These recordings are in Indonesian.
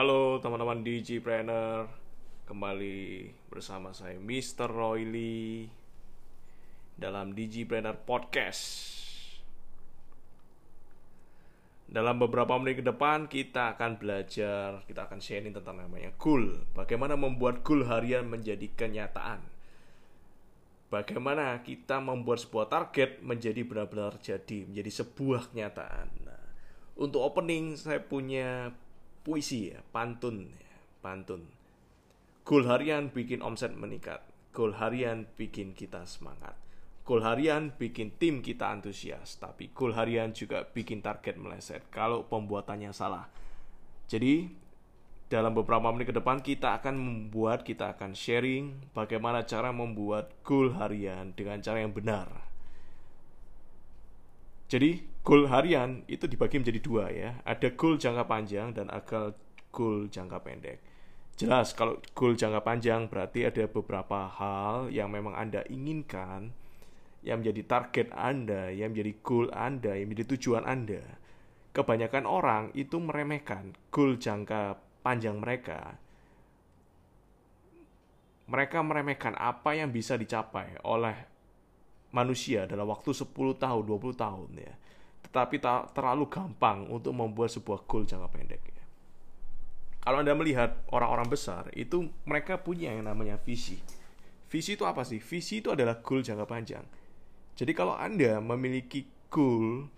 Halo teman-teman Digipreneur Kembali bersama saya Mr. Royli Dalam Digipreneur Podcast. Dalam beberapa menit ke depan kita akan belajar Kita akan sharing tentang namanya goal Bagaimana membuat goal harian menjadi kenyataan. Bagaimana kita membuat sebuah target menjadi benar-benar jadi Menjadi sebuah kenyataan. Nah, Untuk opening saya punya puisi ya, pantun ya, pantun. Goal harian bikin omset meningkat. Goal harian bikin kita semangat. Goal harian bikin tim kita antusias, tapi goal harian juga bikin target meleset kalau pembuatannya salah. Jadi, dalam beberapa menit ke depan kita akan membuat, kita akan sharing bagaimana cara membuat goal harian dengan cara yang benar. Jadi, goal harian itu dibagi menjadi dua ya. Ada goal jangka panjang dan ada goal jangka pendek. Jelas kalau goal jangka panjang berarti ada beberapa hal yang memang Anda inginkan yang menjadi target Anda, yang menjadi goal Anda, yang menjadi tujuan Anda. Kebanyakan orang itu meremehkan goal jangka panjang mereka. Mereka meremehkan apa yang bisa dicapai oleh manusia dalam waktu 10 tahun, 20 tahun ya tetapi terlalu gampang untuk membuat sebuah goal jangka pendek. Ya. Kalau Anda melihat orang-orang besar, itu mereka punya yang namanya visi. Visi itu apa sih? Visi itu adalah goal jangka panjang. Jadi kalau Anda memiliki goal,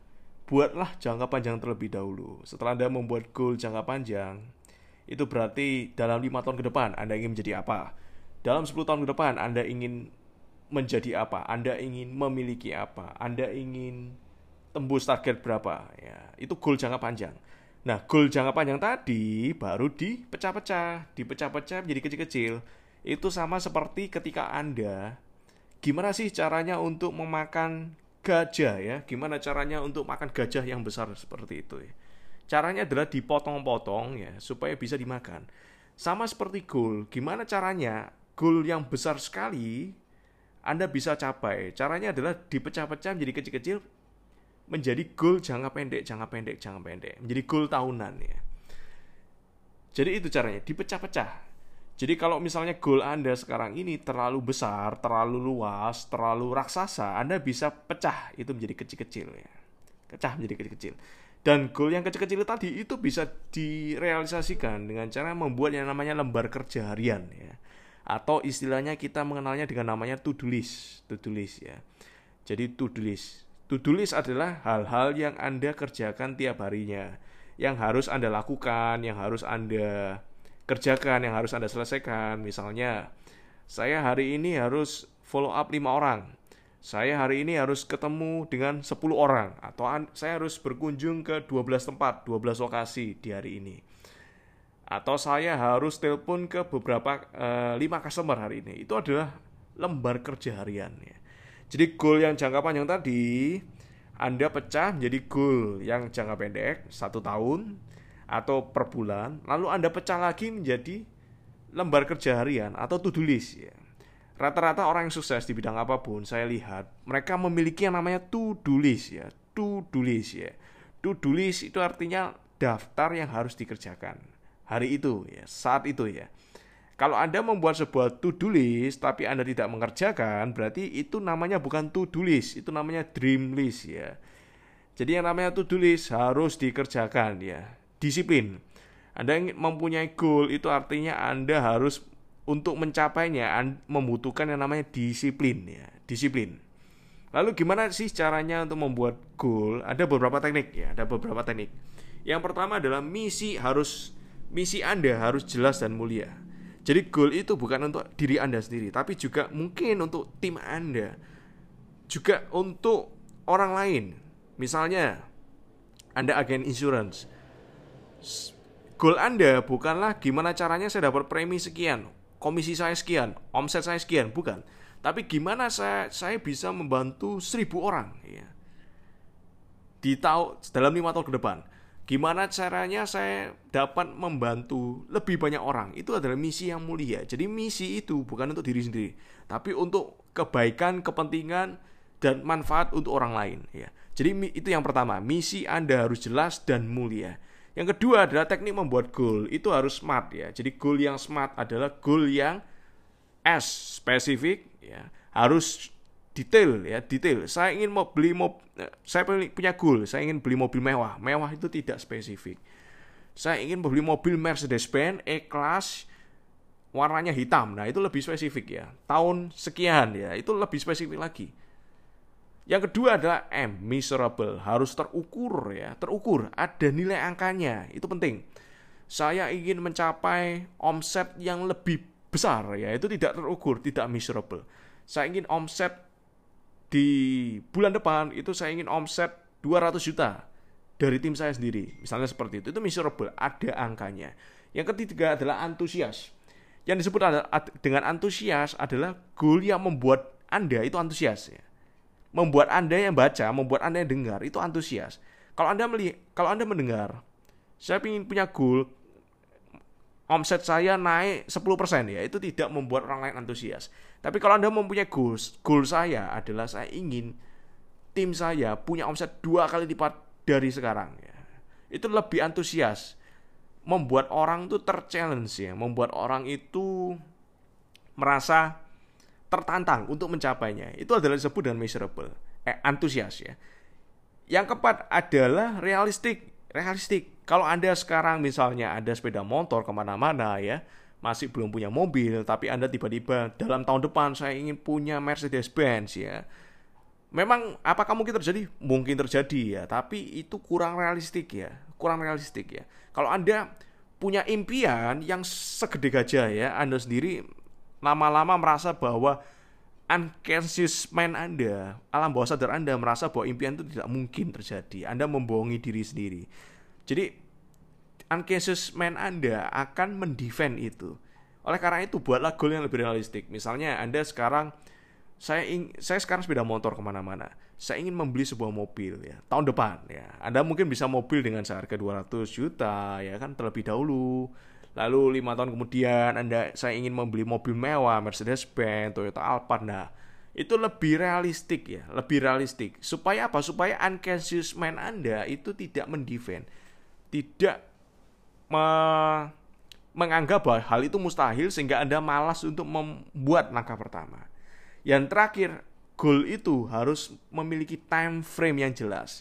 buatlah jangka panjang terlebih dahulu. Setelah Anda membuat goal jangka panjang, itu berarti dalam lima tahun ke depan Anda ingin menjadi apa? Dalam 10 tahun ke depan Anda ingin menjadi apa? Anda ingin memiliki apa? Anda ingin tembus target berapa? Ya itu goal jangka panjang. Nah goal jangka panjang tadi baru dipecah-pecah dipecah-pecah menjadi kecil-kecil. Itu sama seperti ketika anda gimana sih caranya untuk memakan gajah ya? Gimana caranya untuk makan gajah yang besar seperti itu ya? Caranya adalah dipotong-potong ya supaya bisa dimakan. Sama seperti goal gimana caranya goal yang besar sekali anda bisa capai? Caranya adalah dipecah-pecah menjadi kecil-kecil menjadi goal jangka pendek, jangka pendek, jangka pendek, menjadi goal tahunan ya. Jadi itu caranya, dipecah-pecah. Jadi kalau misalnya goal Anda sekarang ini terlalu besar, terlalu luas, terlalu raksasa, Anda bisa pecah itu menjadi kecil-kecil ya. Pecah menjadi kecil-kecil. Dan goal yang kecil-kecil tadi itu bisa direalisasikan dengan cara membuat yang namanya lembar kerja harian ya. Atau istilahnya kita mengenalnya dengan namanya to-do list, to-do list ya. Jadi to-do list To-do list adalah hal-hal yang Anda kerjakan tiap harinya, yang harus Anda lakukan, yang harus Anda kerjakan, yang harus Anda selesaikan. Misalnya, saya hari ini harus follow up 5 orang. Saya hari ini harus ketemu dengan 10 orang atau saya harus berkunjung ke 12 tempat, 12 lokasi di hari ini. Atau saya harus telepon ke beberapa eh, 5 customer hari ini. Itu adalah lembar kerja harian ya. Jadi goal yang jangka panjang tadi Anda pecah menjadi goal yang jangka pendek satu tahun atau per bulan, lalu Anda pecah lagi menjadi lembar kerja harian atau to-do list ya. Rata-rata orang yang sukses di bidang apa pun saya lihat mereka memiliki yang namanya to-do list ya, to-do list ya. To-do list itu artinya daftar yang harus dikerjakan hari itu ya, saat itu ya. Kalau Anda membuat sebuah to-do list tapi Anda tidak mengerjakan, berarti itu namanya bukan to-do list, itu namanya dream list ya. Jadi yang namanya to-do list harus dikerjakan ya. Disiplin. Anda ingin mempunyai goal itu artinya Anda harus untuk mencapainya membutuhkan yang namanya disiplin ya, disiplin. Lalu gimana sih caranya untuk membuat goal? Ada beberapa teknik ya, ada beberapa teknik. Yang pertama adalah misi harus misi Anda harus jelas dan mulia. Jadi goal itu bukan untuk diri Anda sendiri, tapi juga mungkin untuk tim Anda. Juga untuk orang lain. Misalnya Anda agen insurance. Goal Anda bukanlah gimana caranya saya dapat premi sekian, komisi saya sekian, omset saya sekian, bukan. Tapi gimana saya saya bisa membantu seribu orang ya. Di tahun dalam lima tahun ke depan Gimana caranya saya dapat membantu lebih banyak orang? Itu adalah misi yang mulia. Jadi misi itu bukan untuk diri sendiri, tapi untuk kebaikan, kepentingan dan manfaat untuk orang lain ya. Jadi itu yang pertama, misi Anda harus jelas dan mulia. Yang kedua adalah teknik membuat goal. Itu harus smart ya. Jadi goal yang smart adalah goal yang S spesifik ya. Harus detail ya, detail. Saya ingin mau beli mobil saya punya goal, saya ingin beli mobil mewah. Mewah itu tidak spesifik. Saya ingin beli mobil Mercedes-Benz E-Class warnanya hitam. Nah, itu lebih spesifik ya. Tahun sekian ya, itu lebih spesifik lagi. Yang kedua adalah M, miserable, harus terukur ya, terukur, ada nilai angkanya, itu penting. Saya ingin mencapai omset yang lebih besar ya, itu tidak terukur, tidak miserable. Saya ingin omset di bulan depan itu saya ingin omset 200 juta dari tim saya sendiri. Misalnya seperti itu, itu miserable, ada angkanya. Yang ketiga adalah antusias. Yang disebut dengan antusias adalah goal yang membuat Anda itu antusias ya membuat Anda yang baca, membuat Anda yang dengar itu antusias. Kalau Anda melihat, kalau Anda mendengar, saya ingin punya goal omset saya naik 10% ya, itu tidak membuat orang lain antusias. Tapi kalau Anda mempunyai goals, goal saya adalah saya ingin tim saya punya omset dua kali lipat dari sekarang ya. Itu lebih antusias. Membuat orang itu terchallenge ya, membuat orang itu merasa tertantang untuk mencapainya. Itu adalah disebut dengan measurable, eh, antusias ya. Yang keempat adalah realistik. Realistik. Kalau Anda sekarang misalnya ada sepeda motor ke mana-mana ya, masih belum punya mobil, tapi Anda tiba-tiba dalam tahun depan saya ingin punya Mercedes-Benz ya. Memang apakah mungkin terjadi? Mungkin terjadi ya, tapi itu kurang realistik ya, kurang realistik ya. Kalau Anda punya impian yang segede gajah ya, Anda sendiri lama-lama merasa bahwa unconscious mind Anda, alam bawah sadar Anda merasa bahwa impian itu tidak mungkin terjadi. Anda membohongi diri sendiri. Jadi unconscious mind Anda akan mendefend itu. Oleh karena itu buatlah goal yang lebih realistik. Misalnya Anda sekarang saya ing, saya sekarang sepeda motor ke mana-mana. Saya ingin membeli sebuah mobil ya tahun depan ya. Anda mungkin bisa mobil dengan seharga 200 juta ya kan terlebih dahulu lalu lima tahun kemudian anda saya ingin membeli mobil mewah Mercedes-Benz, Toyota Alphard, nah itu lebih realistik ya, lebih realistik. Supaya apa? Supaya unconscious mind Anda itu tidak mendefend, tidak me menganggap bahwa hal itu mustahil sehingga Anda malas untuk membuat langkah pertama. Yang terakhir, goal itu harus memiliki time frame yang jelas.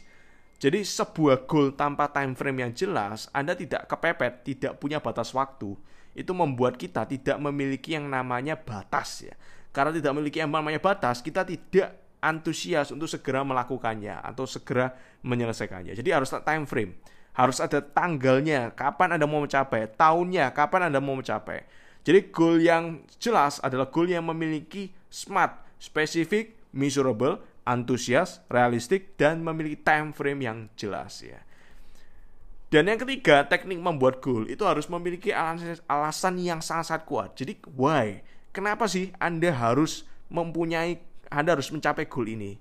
Jadi sebuah goal tanpa time frame yang jelas, Anda tidak kepepet, tidak punya batas waktu. Itu membuat kita tidak memiliki yang namanya batas ya. Karena tidak memiliki yang namanya batas, kita tidak antusias untuk segera melakukannya atau segera menyelesaikannya. Jadi harus time frame. Harus ada tanggalnya, kapan Anda mau mencapai, tahunnya, kapan Anda mau mencapai. Jadi goal yang jelas adalah goal yang memiliki smart, spesifik, measurable, antusias, realistik, dan memiliki time frame yang jelas ya. Dan yang ketiga, teknik membuat goal itu harus memiliki alasan yang sangat-sangat kuat. Jadi, why? Kenapa sih Anda harus mempunyai, Anda harus mencapai goal ini?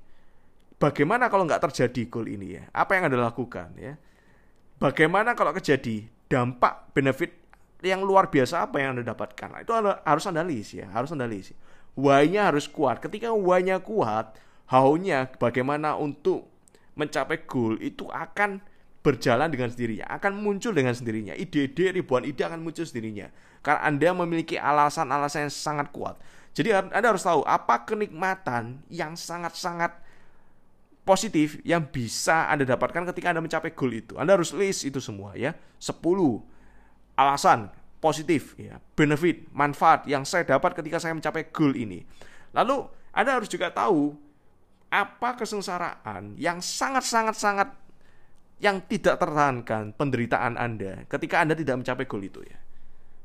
Bagaimana kalau nggak terjadi goal ini ya? Apa yang Anda lakukan ya? Bagaimana kalau terjadi dampak benefit yang luar biasa apa yang Anda dapatkan? Itu harus Anda list ya, harus Anda list. Why-nya harus kuat. Ketika why-nya kuat, how-nya bagaimana untuk mencapai goal itu akan berjalan dengan sendirinya, akan muncul dengan sendirinya. Ide-ide ribuan ide akan muncul sendirinya. Karena Anda memiliki alasan-alasan yang sangat kuat. Jadi Anda harus tahu apa kenikmatan yang sangat-sangat positif yang bisa Anda dapatkan ketika Anda mencapai goal itu. Anda harus list itu semua ya. 10 alasan positif ya, benefit, manfaat yang saya dapat ketika saya mencapai goal ini. Lalu Anda harus juga tahu apa kesengsaraan yang sangat-sangat-sangat yang tidak tertahankan penderitaan Anda ketika Anda tidak mencapai goal itu ya.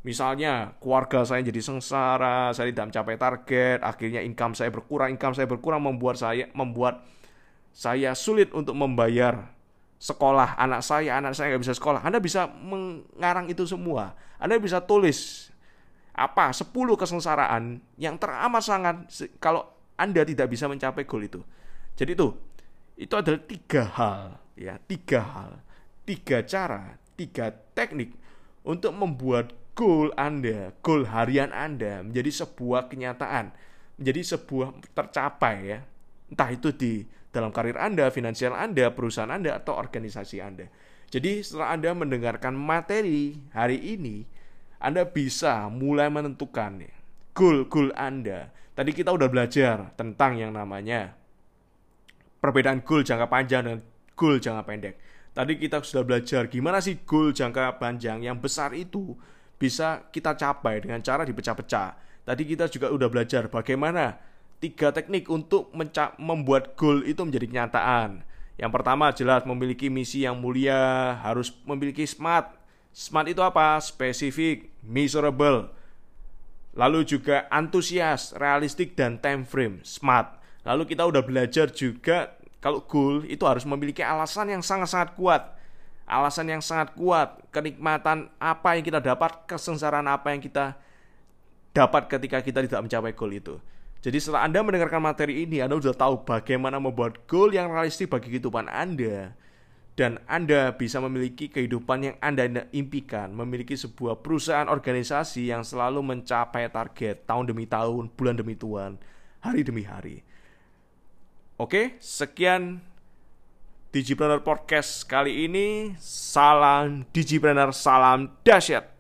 Misalnya keluarga saya jadi sengsara, saya tidak mencapai target, akhirnya income saya berkurang, income saya berkurang membuat saya membuat saya sulit untuk membayar sekolah anak saya, anak saya nggak bisa sekolah. Anda bisa mengarang itu semua. Anda bisa tulis apa 10 kesengsaraan yang teramat sangat kalau anda tidak bisa mencapai goal itu. Jadi itu, itu adalah tiga hal, ya, tiga hal, tiga cara, tiga teknik untuk membuat goal Anda, goal harian Anda menjadi sebuah kenyataan, menjadi sebuah tercapai ya. Entah itu di dalam karir Anda, finansial Anda, perusahaan Anda atau organisasi Anda. Jadi setelah Anda mendengarkan materi hari ini, Anda bisa mulai menentukan goal-goal Anda. Tadi kita udah belajar tentang yang namanya perbedaan goal jangka panjang dan goal jangka pendek. Tadi kita sudah belajar gimana sih goal jangka panjang yang besar itu bisa kita capai dengan cara dipecah-pecah. Tadi kita juga udah belajar bagaimana tiga teknik untuk membuat goal itu menjadi kenyataan. Yang pertama jelas memiliki misi yang mulia, harus memiliki smart. Smart itu apa? Spesifik, measurable. Lalu juga antusias, realistik dan time frame, smart. Lalu kita udah belajar juga kalau goal itu harus memiliki alasan yang sangat-sangat kuat. Alasan yang sangat kuat, kenikmatan apa yang kita dapat, kesengsaraan apa yang kita dapat ketika kita tidak mencapai goal itu. Jadi setelah Anda mendengarkan materi ini, Anda sudah tahu bagaimana membuat goal yang realistis bagi kehidupan Anda. Dan Anda bisa memiliki kehidupan yang Anda impikan, memiliki sebuah perusahaan organisasi yang selalu mencapai target tahun demi tahun, bulan demi tuan, hari demi hari. Oke, sekian Digipreneur Podcast kali ini. Salam Digipreneur, salam dahsyat.